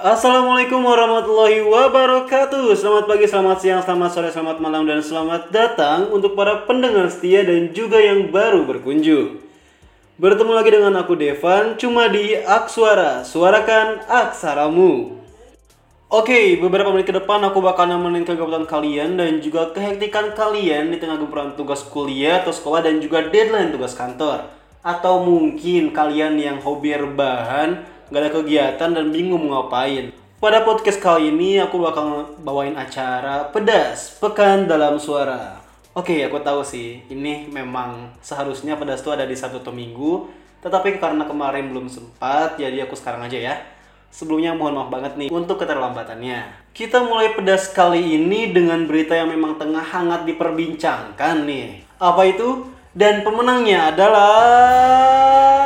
Assalamualaikum warahmatullahi wabarakatuh. Selamat pagi, selamat siang, selamat sore, selamat malam, dan selamat datang Untuk para pendengar setia dan juga yang baru berkunjung. Bertemu lagi dengan aku Devan Cuma di Aksuara Suarakan aksaramu. Oke, beberapa menit ke depan aku bakal nemenin kegabutan kalian dan juga kehektikan kalian di tengah gempuran tugas kuliah atau sekolah dan juga deadline tugas kantor. Atau mungkin kalian yang hobi rebahan, gak ada kegiatan dan bingung mau ngapain. Pada podcast kali ini aku bakal bawain acara pedas pekan dalam suara. Oke, aku tahu sih, ini memang seharusnya pedas itu ada di satu atau minggu, tetapi karena kemarin belum sempat, jadi aku sekarang aja ya. Sebelumnya mohon maaf banget nih untuk keterlambatannya. Kita mulai pedas kali ini dengan berita yang memang tengah hangat diperbincangkan nih. Apa itu? Dan pemenangnya adalah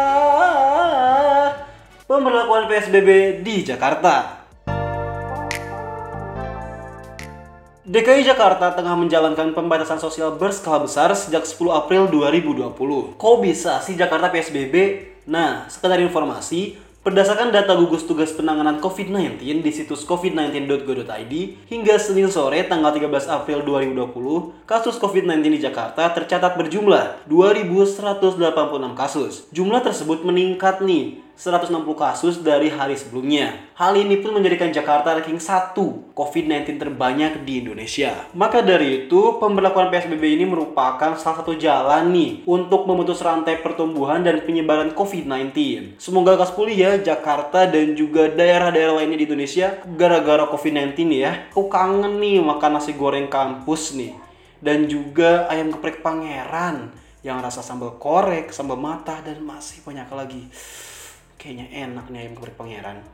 pemberlakuan PSBB di Jakarta. DKI Jakarta tengah menjalankan pembatasan sosial berskala besar sejak 10 April 2020. Kok bisa sih Jakarta PSBB? Nah, sekedar informasi, Berdasarkan data gugus tugas penanganan COVID-19 di situs covid19.go.id, hingga Senin sore tanggal 13 April 2020, kasus COVID-19 di Jakarta tercatat berjumlah 2.186 kasus. Jumlah tersebut meningkat nih 160 kasus dari hari sebelumnya. Hal ini pun menjadikan Jakarta ranking 1 COVID-19 terbanyak di Indonesia. Maka dari itu, pemberlakuan PSBB ini merupakan salah satu jalan nih untuk memutus rantai pertumbuhan dan penyebaran COVID-19. Semoga kas pulih ya Jakarta dan juga daerah-daerah lainnya di Indonesia gara-gara COVID-19 ya. Aku kangen nih makan nasi goreng kampus nih. Dan juga ayam geprek pangeran yang rasa sambal korek, sambal mata, dan masih banyak lagi. Kayaknya enak nih ayam geprek pangeran.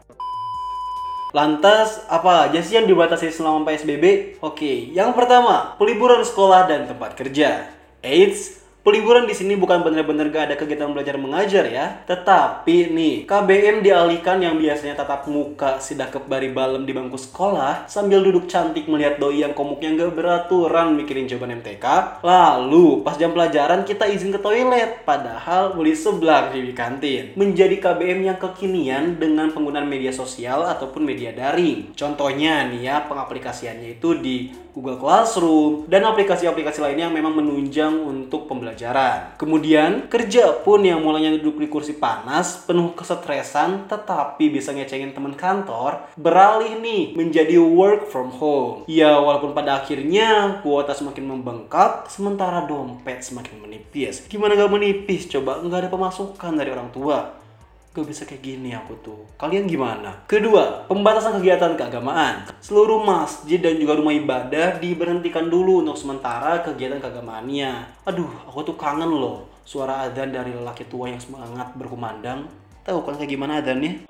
Lantas, apa aja sih yang dibatasi selama PSBB? Oke, yang pertama, peliburan sekolah dan tempat kerja. Eits, Peliburan di sini bukan benar-benar gak ada kegiatan belajar mengajar ya, tetapi nih KBM dialihkan yang biasanya tatap muka sidah kebari balem di bangku sekolah sambil duduk cantik melihat doi yang komuknya gak beraturan mikirin jawaban MTK. Lalu pas jam pelajaran kita izin ke toilet, padahal beli sebelah di kantin. Menjadi KBM yang kekinian dengan penggunaan media sosial ataupun media daring. Contohnya nih ya pengaplikasiannya itu di Google Classroom dan aplikasi-aplikasi lainnya yang memang menunjang untuk pembelajaran pembelajaran. Kemudian, kerja pun yang mulanya duduk di kursi panas, penuh kesetresan, tetapi bisa ngecengin teman kantor, beralih nih menjadi work from home. Ya, walaupun pada akhirnya kuota semakin membengkak, sementara dompet semakin menipis. Gimana gak menipis? Coba nggak ada pemasukan dari orang tua gak bisa kayak gini aku tuh. Kalian gimana? Kedua, pembatasan kegiatan keagamaan. Seluruh masjid dan juga rumah ibadah diberhentikan dulu untuk sementara kegiatan keagamaannya. Aduh, aku tuh kangen loh. Suara adzan dari lelaki tua yang semangat berkumandang. Tahu kan kayak gimana adzannya?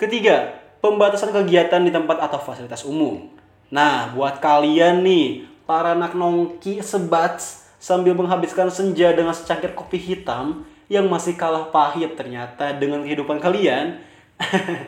Ketiga, pembatasan kegiatan di tempat atau fasilitas umum. Nah, buat kalian nih, para anak nongki sebats sambil menghabiskan senja dengan secangkir kopi hitam yang masih kalah pahit ternyata dengan kehidupan kalian,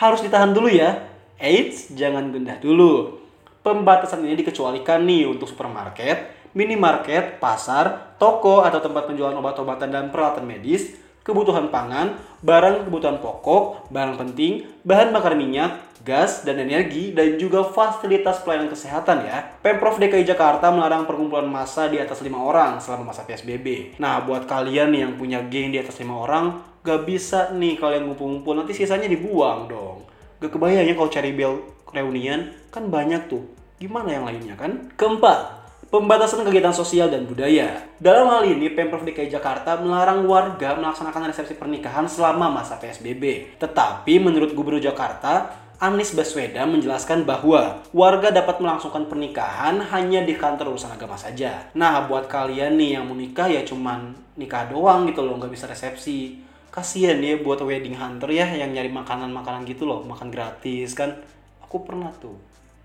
harus ditahan dulu ya. Eits, jangan gendah dulu. Pembatasan ini dikecualikan nih untuk supermarket, minimarket, pasar, toko atau tempat penjualan obat-obatan dan peralatan medis, kebutuhan pangan, barang kebutuhan pokok, barang penting, bahan bakar minyak, gas, dan energi, dan juga fasilitas pelayanan kesehatan ya. Pemprov DKI Jakarta melarang perkumpulan massa di atas lima orang selama masa PSBB. Nah, buat kalian yang punya geng di atas lima orang, gak bisa nih kalian ngumpul-ngumpul, nanti sisanya dibuang dong. Gak kebayang ya kalau cari bel reunian, kan banyak tuh. Gimana yang lainnya kan? Keempat, Pembatasan kegiatan sosial dan budaya. Dalam hal ini, Pemprov DKI Jakarta melarang warga melaksanakan resepsi pernikahan selama masa PSBB. Tetapi menurut Gubernur Jakarta, Anies Baswedan menjelaskan bahwa warga dapat melangsungkan pernikahan hanya di kantor urusan agama saja. Nah, buat kalian nih yang mau nikah ya cuman nikah doang gitu loh, nggak bisa resepsi. Kasian ya buat wedding hunter ya yang nyari makanan-makanan gitu loh, makan gratis kan. Aku pernah tuh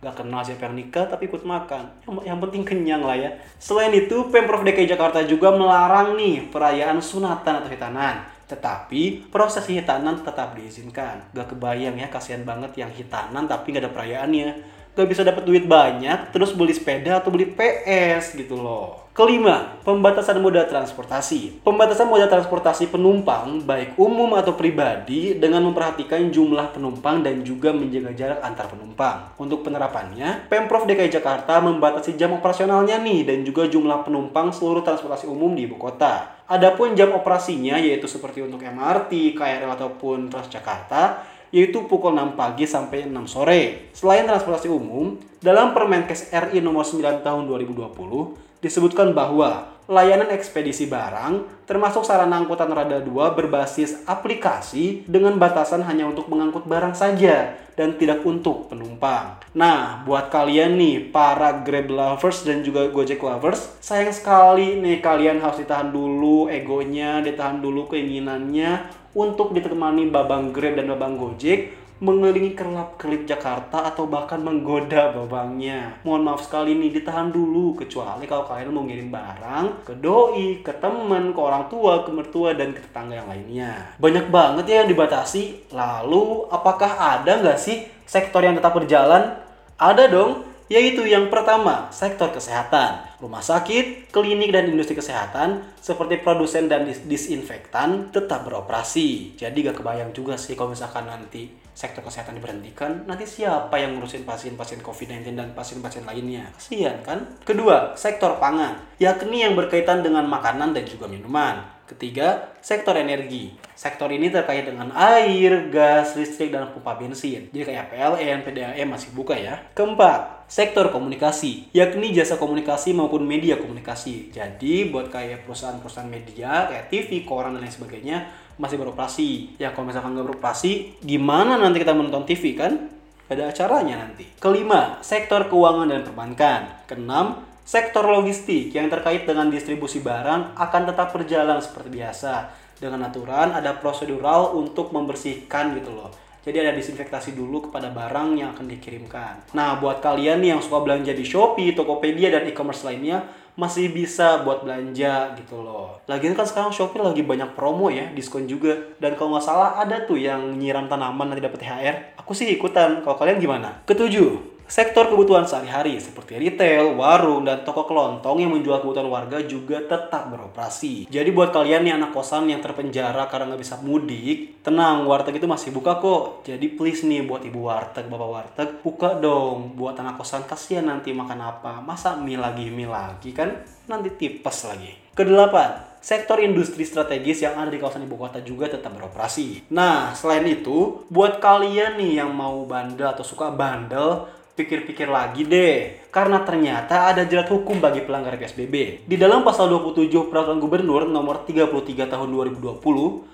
gak kenal siapa yang nikah tapi ikut makan. Yang, penting kenyang lah ya. Selain itu pemprov DKI Jakarta juga melarang nih perayaan sunatan atau hitanan. Tetapi proses hitanan tetap diizinkan. Gak kebayang ya kasihan banget yang hitanan tapi gak ada perayaannya. Gak bisa dapat duit banyak terus beli sepeda atau beli PS gitu loh. Kelima, pembatasan moda transportasi. Pembatasan moda transportasi penumpang, baik umum atau pribadi, dengan memperhatikan jumlah penumpang dan juga menjaga jarak antar penumpang. Untuk penerapannya, Pemprov DKI Jakarta membatasi jam operasionalnya nih dan juga jumlah penumpang seluruh transportasi umum di ibu kota. Adapun jam operasinya yaitu seperti untuk MRT, KRL ataupun Transjakarta, yaitu pukul 6 pagi sampai 6 sore. Selain transportasi umum, dalam Permenkes RI nomor 9 tahun 2020 disebutkan bahwa layanan ekspedisi barang termasuk sarana angkutan roda 2 berbasis aplikasi dengan batasan hanya untuk mengangkut barang saja dan tidak untuk penumpang. Nah, buat kalian nih para Grab lovers dan juga Gojek lovers, sayang sekali nih kalian harus ditahan dulu egonya, ditahan dulu keinginannya untuk ditemani babang Grab dan babang Gojek mengelilingi kerlap-kelip Jakarta atau bahkan menggoda babangnya. Mohon maaf sekali nih, ditahan dulu. Kecuali kalau kalian mau ngirim barang ke doi, ke teman, ke orang tua, ke mertua, dan ke tetangga yang lainnya. Banyak banget ya yang dibatasi. Lalu, apakah ada nggak sih sektor yang tetap berjalan? Ada dong, yaitu yang pertama, sektor kesehatan. Rumah sakit, klinik, dan industri kesehatan seperti produsen dan disinfektan tetap beroperasi. Jadi gak kebayang juga sih kalau misalkan nanti sektor kesehatan diberhentikan, nanti siapa yang ngurusin pasien-pasien COVID-19 dan pasien-pasien lainnya? Kasian kan? Kedua, sektor pangan, yakni yang berkaitan dengan makanan dan juga minuman. Ketiga, sektor energi. Sektor ini terkait dengan air, gas, listrik, dan pompa bensin. Jadi kayak PLN, PDAM masih buka ya. Keempat, sektor komunikasi, yakni jasa komunikasi maupun media komunikasi. Jadi buat kayak perusahaan-perusahaan media, kayak TV, koran, dan lain sebagainya, masih beroperasi. Ya kalau misalkan nggak beroperasi, gimana nanti kita menonton TV kan? Ada acaranya nanti. Kelima, sektor keuangan dan perbankan. Keenam, Sektor logistik yang terkait dengan distribusi barang akan tetap berjalan seperti biasa. Dengan aturan ada prosedural untuk membersihkan gitu loh. Jadi ada disinfektasi dulu kepada barang yang akan dikirimkan. Nah, buat kalian yang suka belanja di Shopee, Tokopedia, dan e-commerce lainnya, masih bisa buat belanja gitu loh. Lagian kan sekarang Shopee lagi banyak promo ya, diskon juga. Dan kalau nggak salah ada tuh yang nyiram tanaman nanti dapat THR. Aku sih ikutan. Kalau kalian gimana? Ketujuh, Sektor kebutuhan sehari-hari seperti retail, warung, dan toko kelontong yang menjual kebutuhan warga juga tetap beroperasi. Jadi buat kalian nih anak kosan yang terpenjara karena nggak bisa mudik, tenang, warteg itu masih buka kok. Jadi please nih buat ibu warteg, bapak warteg, buka dong. Buat anak kosan kasihan nanti makan apa. Masa mie lagi, mie lagi kan? Nanti tipes lagi. Kedelapan, sektor industri strategis yang ada di kawasan ibu kota juga tetap beroperasi. Nah, selain itu, buat kalian nih yang mau bandel atau suka bandel, pikir-pikir lagi deh, karena ternyata ada jerat hukum bagi pelanggar PSBB. Di dalam pasal 27 Peraturan Gubernur nomor 33 tahun 2020,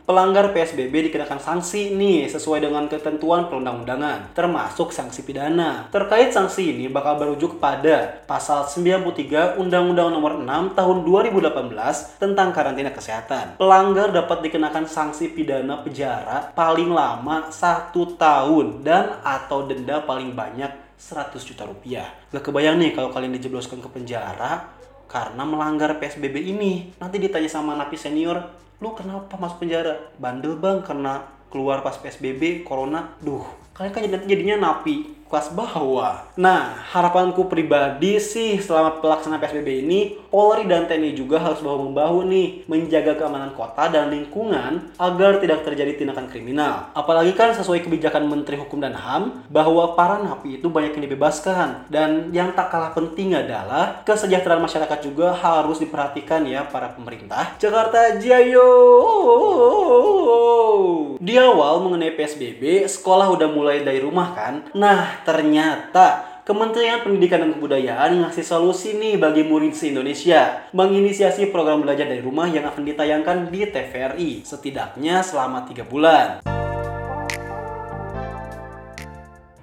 pelanggar PSBB dikenakan sanksi nih sesuai dengan ketentuan perundang-undangan, termasuk sanksi pidana. Terkait sanksi ini bakal berujuk pada pasal 93 Undang-Undang nomor 6 tahun 2018 tentang karantina kesehatan. Pelanggar dapat dikenakan sanksi pidana penjara paling lama satu tahun dan atau denda paling banyak 100 juta rupiah. Gak kebayang nih kalau kalian dijebloskan ke penjara karena melanggar PSBB ini. Nanti ditanya sama napi senior, lu kenapa masuk penjara? Bandel bang karena keluar pas PSBB, corona. Duh, kalian kan jadinya napi kelas bawah. Nah, harapanku pribadi sih selama pelaksanaan PSBB ini, Polri dan TNI juga harus bahu-membahu nih menjaga keamanan kota dan lingkungan agar tidak terjadi tindakan kriminal. Apalagi kan sesuai kebijakan Menteri Hukum dan HAM bahwa para napi itu banyak yang dibebaskan dan yang tak kalah penting adalah kesejahteraan masyarakat juga harus diperhatikan ya para pemerintah. Jakarta Jayo. Di awal mengenai PSBB, sekolah udah mulai dari rumah kan? Nah, ternyata Kementerian Pendidikan dan Kebudayaan ngasih solusi nih bagi murid se-Indonesia menginisiasi program belajar dari rumah yang akan ditayangkan di TVRI setidaknya selama 3 bulan.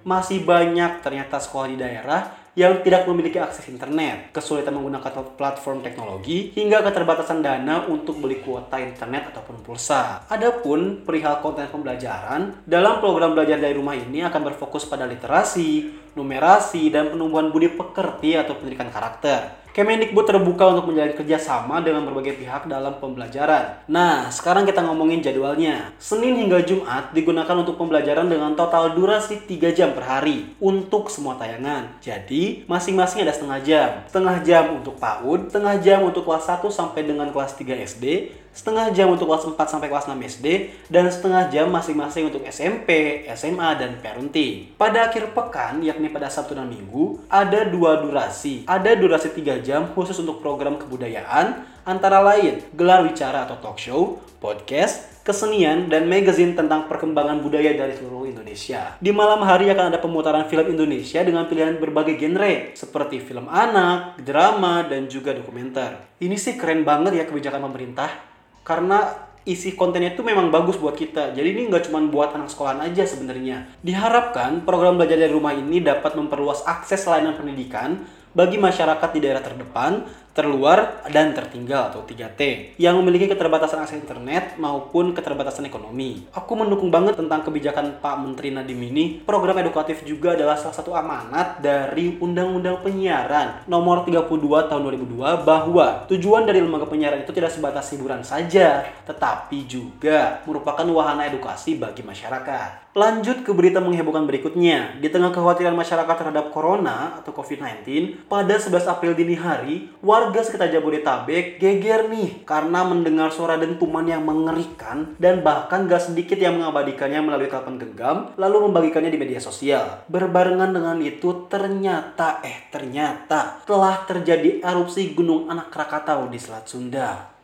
Masih banyak ternyata sekolah di daerah yang tidak memiliki akses internet, kesulitan menggunakan platform teknologi, hingga keterbatasan dana untuk beli kuota internet ataupun pulsa. Adapun perihal konten pembelajaran, dalam program belajar dari rumah ini akan berfokus pada literasi, numerasi, dan penumbuhan budi pekerti atau pendidikan karakter. Kemendikbud terbuka untuk menjalin kerjasama dengan berbagai pihak dalam pembelajaran. Nah, sekarang kita ngomongin jadwalnya. Senin hingga Jumat digunakan untuk pembelajaran dengan total durasi 3 jam per hari untuk semua tayangan. Jadi, masing-masing ada setengah jam. Setengah jam untuk PAUD, setengah jam untuk kelas 1 sampai dengan kelas 3 SD, setengah jam untuk kelas 4 sampai kelas 6 SD, dan setengah jam masing-masing untuk SMP, SMA, dan parenting. Pada akhir pekan, yakni pada Sabtu dan Minggu, ada dua durasi. Ada durasi 3 jam khusus untuk program kebudayaan, antara lain gelar bicara atau talk show, podcast, kesenian, dan magazine tentang perkembangan budaya dari seluruh Indonesia. Di malam hari akan ada pemutaran film Indonesia dengan pilihan berbagai genre, seperti film anak, drama, dan juga dokumenter. Ini sih keren banget ya kebijakan pemerintah karena isi kontennya itu memang bagus buat kita. Jadi ini nggak cuma buat anak sekolahan aja sebenarnya. Diharapkan program belajar dari rumah ini dapat memperluas akses layanan pendidikan bagi masyarakat di daerah terdepan terluar, dan tertinggal atau 3T yang memiliki keterbatasan akses internet maupun keterbatasan ekonomi. Aku mendukung banget tentang kebijakan Pak Menteri Nadiem ini. Program edukatif juga adalah salah satu amanat dari Undang-Undang Penyiaran nomor 32 tahun 2002 bahwa tujuan dari lembaga penyiaran itu tidak sebatas hiburan saja, tetapi juga merupakan wahana edukasi bagi masyarakat. Lanjut ke berita menghebohkan berikutnya. Di tengah kekhawatiran masyarakat terhadap corona atau COVID-19, pada 11 April dini hari, warga sekitar Jabodetabek geger nih karena mendengar suara dentuman yang mengerikan dan bahkan gak sedikit yang mengabadikannya melalui telepon genggam lalu membagikannya di media sosial. Berbarengan dengan itu ternyata eh ternyata telah terjadi erupsi Gunung Anak Krakatau di Selat Sunda.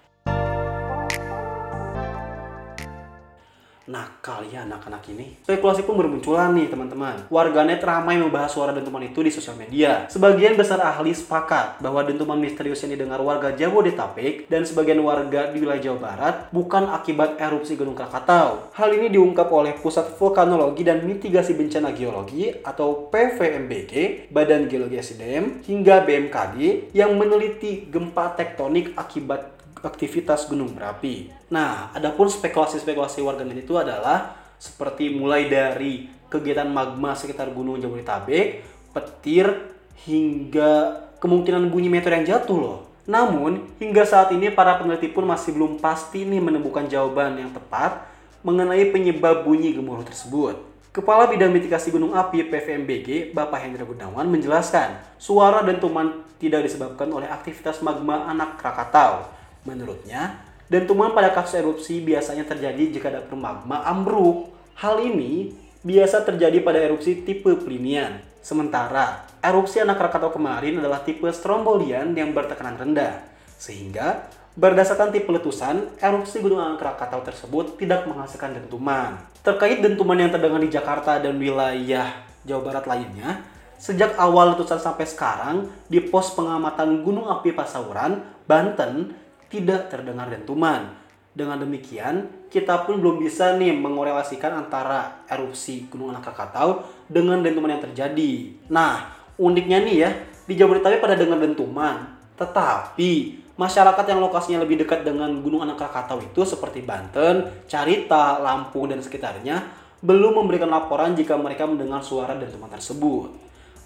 Nakal ya anak-anak ini. Spekulasi pun bermunculan nih teman-teman. Warganet ramai membahas suara dentuman itu di sosial media. Sebagian besar ahli sepakat bahwa dentuman misterius yang didengar warga Jabodetabek dan sebagian warga di wilayah Jawa Barat bukan akibat erupsi Gunung Krakatau. Hal ini diungkap oleh Pusat Vulkanologi dan Mitigasi Bencana Geologi atau PVMBG, Badan Geologi SDM, hingga BMKG yang meneliti gempa tektonik akibat aktivitas gunung berapi. Nah, adapun spekulasi-spekulasi warganet itu adalah seperti mulai dari kegiatan magma sekitar Gunung Jabodetabek, petir, hingga kemungkinan bunyi meteor yang jatuh loh. Namun, hingga saat ini para peneliti pun masih belum pasti nih menemukan jawaban yang tepat mengenai penyebab bunyi gemuruh tersebut. Kepala Bidang Mitigasi Gunung Api PVMBG, Bapak Hendra Gunawan menjelaskan, suara dentuman tidak disebabkan oleh aktivitas magma anak Krakatau, Menurutnya, dentuman pada kasus erupsi biasanya terjadi jika ada magma ambruk. Hal ini biasa terjadi pada erupsi tipe Plinian. Sementara, erupsi anak Krakatau kemarin adalah tipe Strombolian yang bertekanan rendah. Sehingga, berdasarkan tipe letusan, erupsi Gunung Anak Krakatau tersebut tidak menghasilkan dentuman. Terkait dentuman yang terdengar di Jakarta dan wilayah Jawa Barat lainnya, sejak awal letusan sampai sekarang, di pos pengamatan Gunung Api Pasauran, Banten, tidak terdengar dentuman. Dengan demikian, kita pun belum bisa nih mengorelasikan antara erupsi Gunung Anak Krakatau dengan dentuman yang terjadi. Nah, uniknya nih ya, di Jabodetabek pada dengar dentuman, tetapi masyarakat yang lokasinya lebih dekat dengan Gunung Anak Krakatau itu seperti Banten, Carita, Lampung, dan sekitarnya belum memberikan laporan jika mereka mendengar suara dentuman tersebut.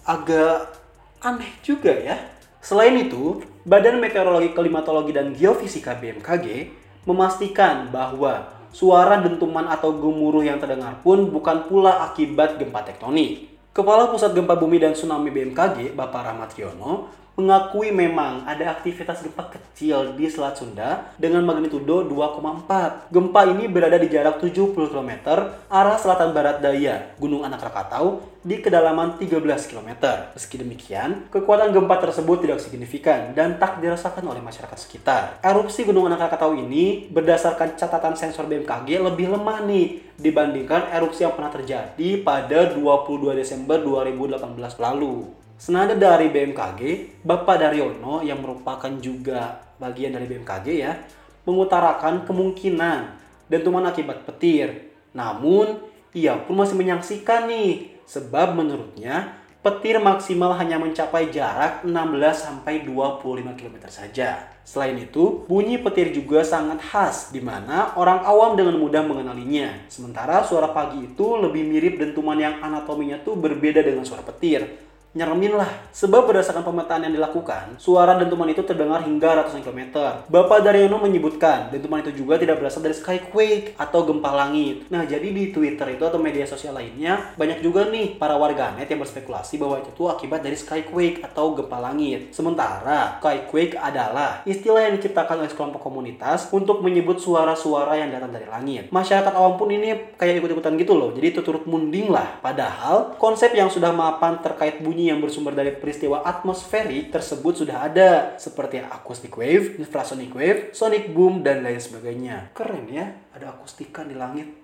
Agak aneh juga ya. Selain itu, Badan Meteorologi, Klimatologi, dan Geofisika BMKG memastikan bahwa suara dentuman atau gemuruh yang terdengar pun bukan pula akibat gempa tektonik. Kepala Pusat Gempa Bumi dan Tsunami BMKG, Bapak Rahmat Riono, mengakui memang ada aktivitas gempa kecil di Selat Sunda dengan magnitudo 2,4. Gempa ini berada di jarak 70 km arah selatan barat daya Gunung Anak Rakatau di kedalaman 13 km. Meski demikian, kekuatan gempa tersebut tidak signifikan dan tak dirasakan oleh masyarakat sekitar. Erupsi Gunung Anak Rakatau ini berdasarkan catatan sensor BMKG lebih lemah nih dibandingkan erupsi yang pernah terjadi pada 22 Desember 2018 lalu. Senada dari BMKG, Bapak Daryono yang merupakan juga bagian dari BMKG ya, mengutarakan kemungkinan dentuman akibat petir. Namun, ia pun masih menyaksikan nih, sebab menurutnya petir maksimal hanya mencapai jarak 16 sampai 25 km saja. Selain itu, bunyi petir juga sangat khas di mana orang awam dengan mudah mengenalinya. Sementara suara pagi itu lebih mirip dentuman yang anatominya tuh berbeda dengan suara petir nyeremin lah. Sebab berdasarkan pemetaan yang dilakukan, suara dentuman itu terdengar hingga ratusan kilometer. Bapak Daryono menyebutkan, dentuman itu juga tidak berasal dari skyquake atau gempa langit. Nah, jadi di Twitter itu atau media sosial lainnya, banyak juga nih para warganet yang berspekulasi bahwa itu tuh akibat dari skyquake atau gempa langit. Sementara, skyquake adalah istilah yang diciptakan oleh sekelompok komunitas untuk menyebut suara-suara yang datang dari langit. Masyarakat awam pun ini kayak ikut-ikutan gitu loh, jadi itu turut munding lah. Padahal, konsep yang sudah mapan terkait bunyi bunyi yang bersumber dari peristiwa atmosferik tersebut sudah ada seperti acoustic wave, infrasonic wave, sonic boom dan lain sebagainya. Keren ya, ada akustika di langit.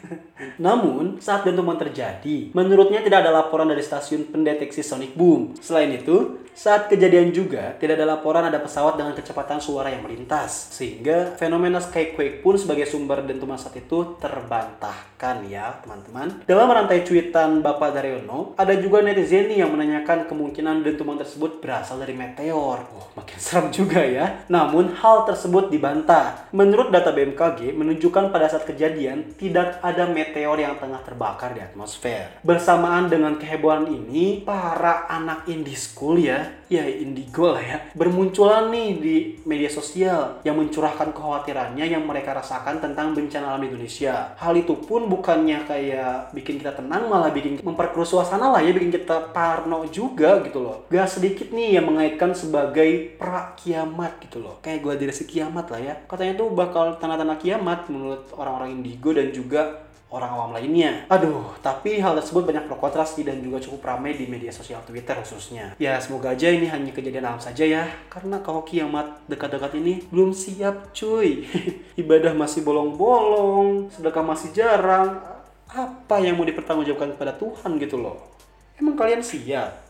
Namun, saat dentuman terjadi, menurutnya tidak ada laporan dari stasiun pendeteksi sonic boom. Selain itu, saat kejadian juga, tidak ada laporan ada pesawat dengan kecepatan suara yang melintas. Sehingga fenomena skyquake pun sebagai sumber dentuman saat itu terbantahkan ya teman-teman. Dalam rantai cuitan Bapak Daryono, ada juga netizen yang menanyakan kemungkinan dentuman tersebut berasal dari meteor. Oh, makin serem juga ya. Namun, hal tersebut dibantah. Menurut data BMKG, menunjukkan pada saat kejadian tidak ada meteor yang tengah terbakar di atmosfer. Bersamaan dengan kehebohan ini, para anak indie school ya ya indigo lah ya bermunculan nih di media sosial yang mencurahkan kekhawatirannya yang mereka rasakan tentang bencana alam Indonesia. Hal itu pun bukannya kayak bikin kita tenang malah bikin memperkeruh suasana lah ya bikin kita parno juga gitu loh. Gak sedikit nih yang mengaitkan sebagai pra kiamat gitu loh. Kayak gua diri kiamat lah ya. Katanya tuh bakal tanda-tanda kiamat menurut orang-orang indigo dan juga orang awam lainnya. Aduh, tapi hal tersebut banyak pro kontra sih dan juga cukup ramai di media sosial Twitter khususnya. Ya, semoga aja ini hanya kejadian alam saja ya. Karena kalau kiamat dekat-dekat ini belum siap cuy. Ibadah masih bolong-bolong, sedekah masih jarang. Apa yang mau dipertanggungjawabkan kepada Tuhan gitu loh. Emang kalian siap?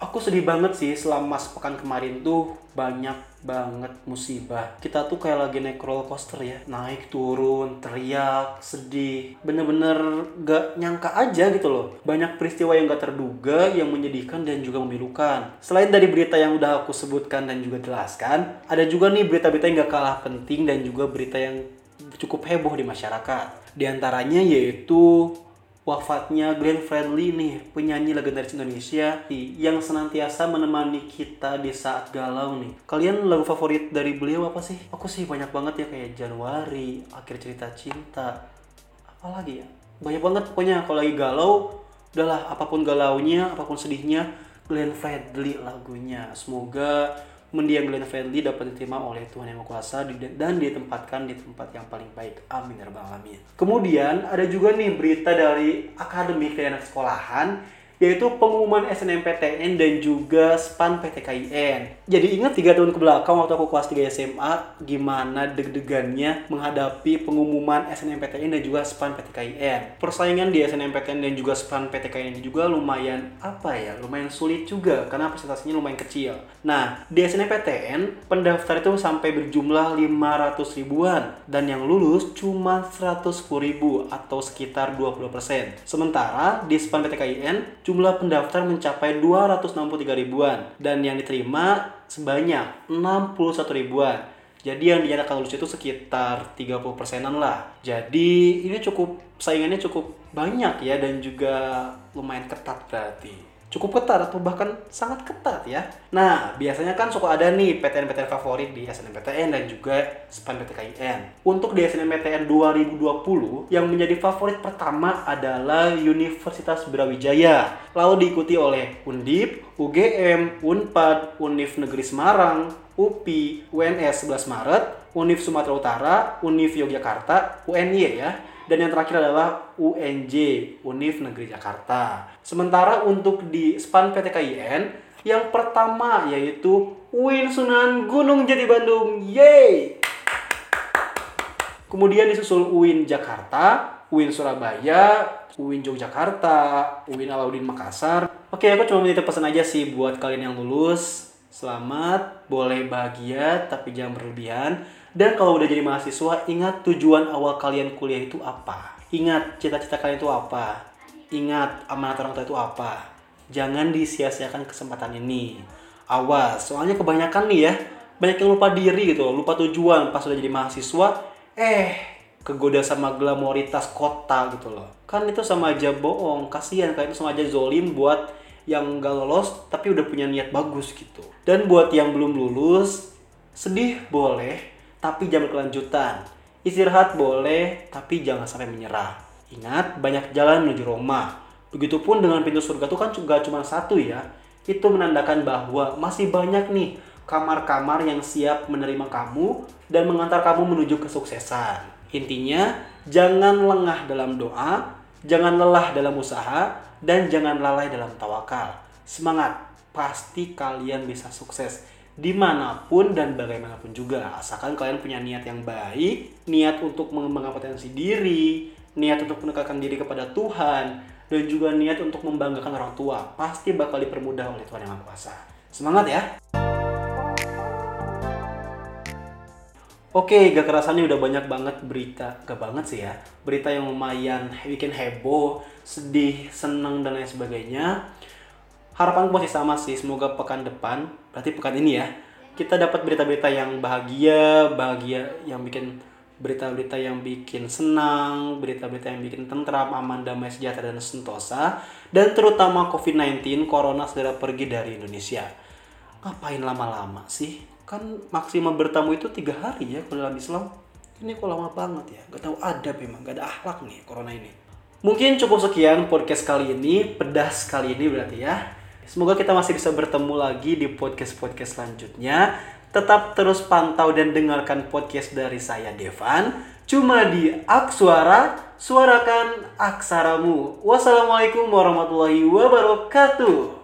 Aku sedih banget sih selama sepekan kemarin tuh banyak banget musibah. Kita tuh kayak lagi naik roller coaster ya. Naik turun, teriak, sedih. Bener-bener gak nyangka aja gitu loh. Banyak peristiwa yang gak terduga, yang menyedihkan dan juga memilukan. Selain dari berita yang udah aku sebutkan dan juga jelaskan, ada juga nih berita-berita yang gak kalah penting dan juga berita yang cukup heboh di masyarakat. Di antaranya yaitu wafatnya Glenn Fredly nih, penyanyi legendaris Indonesia yang senantiasa menemani kita di saat galau nih. Kalian lagu favorit dari beliau apa sih? Aku sih banyak banget ya kayak Januari, Akhir Cerita Cinta, apalagi ya? Banyak banget pokoknya kalau lagi galau, udahlah apa pun galaunya, apa pun sedihnya, Glenn Fredly lagunya. Semoga mendiam Glenn Fredly dapat diterima oleh Tuhan Yang Maha Kuasa dan ditempatkan di tempat yang paling baik. Amin ya. Kemudian ada juga nih berita dari akademik anak sekolahan yaitu pengumuman SNMPTN dan juga SPAN PTKIN. Jadi ingat tiga tahun ke belakang waktu aku kelas 3 SMA gimana deg-degannya menghadapi pengumuman SNMPTN dan juga SPAN PTKIN. Persaingan di SNMPTN dan juga SPAN PTKIN juga lumayan apa ya, lumayan sulit juga karena presentasinya lumayan kecil. Nah, di SNMPTN pendaftar itu sampai berjumlah 500 ribuan dan yang lulus cuma 110 ribu atau sekitar 20%. Sementara di SPAN PTKIN jumlah pendaftar mencapai 263 ribuan dan yang diterima sebanyak 61 ribuan. Jadi yang dinyatakan lulus itu sekitar 30 persenan lah. Jadi ini cukup saingannya cukup banyak ya dan juga lumayan ketat berarti cukup ketat atau bahkan sangat ketat ya. Nah, biasanya kan suka ada nih PTN-PTN favorit di SNMPTN dan juga SPAN PTKIN. Untuk di SNMPTN 2020, yang menjadi favorit pertama adalah Universitas Brawijaya. Lalu diikuti oleh Undip, UGM, Unpad, Univ Negeri Semarang, UPI, UNS 11 Maret, Univ Sumatera Utara, Univ Yogyakarta, UNY ya dan yang terakhir adalah UNJ, Univ Negeri Jakarta. Sementara untuk di SPAN PTKIN, yang pertama yaitu UIN Sunan Gunung Jati Bandung. Yeay! Kemudian disusul UIN Jakarta, UIN Surabaya, UIN Yogyakarta, UIN Alauddin Makassar. Oke, aku cuma minta pesan aja sih buat kalian yang lulus. Selamat, boleh bahagia, tapi jangan berlebihan dan kalau udah jadi mahasiswa, ingat tujuan awal kalian kuliah itu apa. Ingat cita-cita kalian itu apa. Ingat amanat orang tua itu apa. Jangan disia-siakan kesempatan ini. Awas, soalnya kebanyakan nih ya, banyak yang lupa diri gitu, lupa tujuan pas udah jadi mahasiswa, eh kegoda sama glamoritas kota gitu loh. kan itu sama aja bohong kasihan kan itu sama aja zolim buat yang gak lolos tapi udah punya niat bagus gitu dan buat yang belum lulus sedih boleh tapi jangan berkelanjutan istirahat boleh tapi jangan sampai menyerah ingat banyak jalan menuju Roma begitupun dengan pintu surga itu kan juga cuma satu ya itu menandakan bahwa masih banyak nih kamar-kamar yang siap menerima kamu dan mengantar kamu menuju kesuksesan intinya jangan lengah dalam doa Jangan lelah dalam usaha dan jangan lalai dalam tawakal. Semangat, pasti kalian bisa sukses di mana pun dan bagaimanapun juga. Asalkan kalian punya niat yang baik, niat untuk mengembangkan potensi diri, niat untuk mendekatkan diri kepada Tuhan, dan juga niat untuk membanggakan orang tua. Pasti bakal dipermudah oleh Tuhan Yang Maha Kuasa. Semangat ya! Oke, gak kerasannya udah banyak banget berita, gak banget sih ya, berita yang lumayan bikin heboh, sedih, senang dan lain sebagainya. Harapanku masih sama sih, semoga pekan depan, berarti pekan ini ya, kita dapat berita-berita yang bahagia, bahagia yang bikin berita-berita yang bikin senang, berita-berita yang bikin tentram, aman, damai, sejahtera, dan sentosa, dan terutama COVID-19, Corona segera pergi dari Indonesia. Ngapain lama-lama sih? kan maksimal bertamu itu tiga hari ya kalau dalam Islam. Ini kok lama banget ya? Gak tahu ada memang gak ada akhlak nih corona ini. Mungkin cukup sekian podcast kali ini pedas kali ini berarti ya. Semoga kita masih bisa bertemu lagi di podcast podcast selanjutnya tetap terus pantau dan dengarkan podcast dari saya Devan. Cuma di Aksuara suarakan aksaramu. Wassalamualaikum warahmatullahi wabarakatuh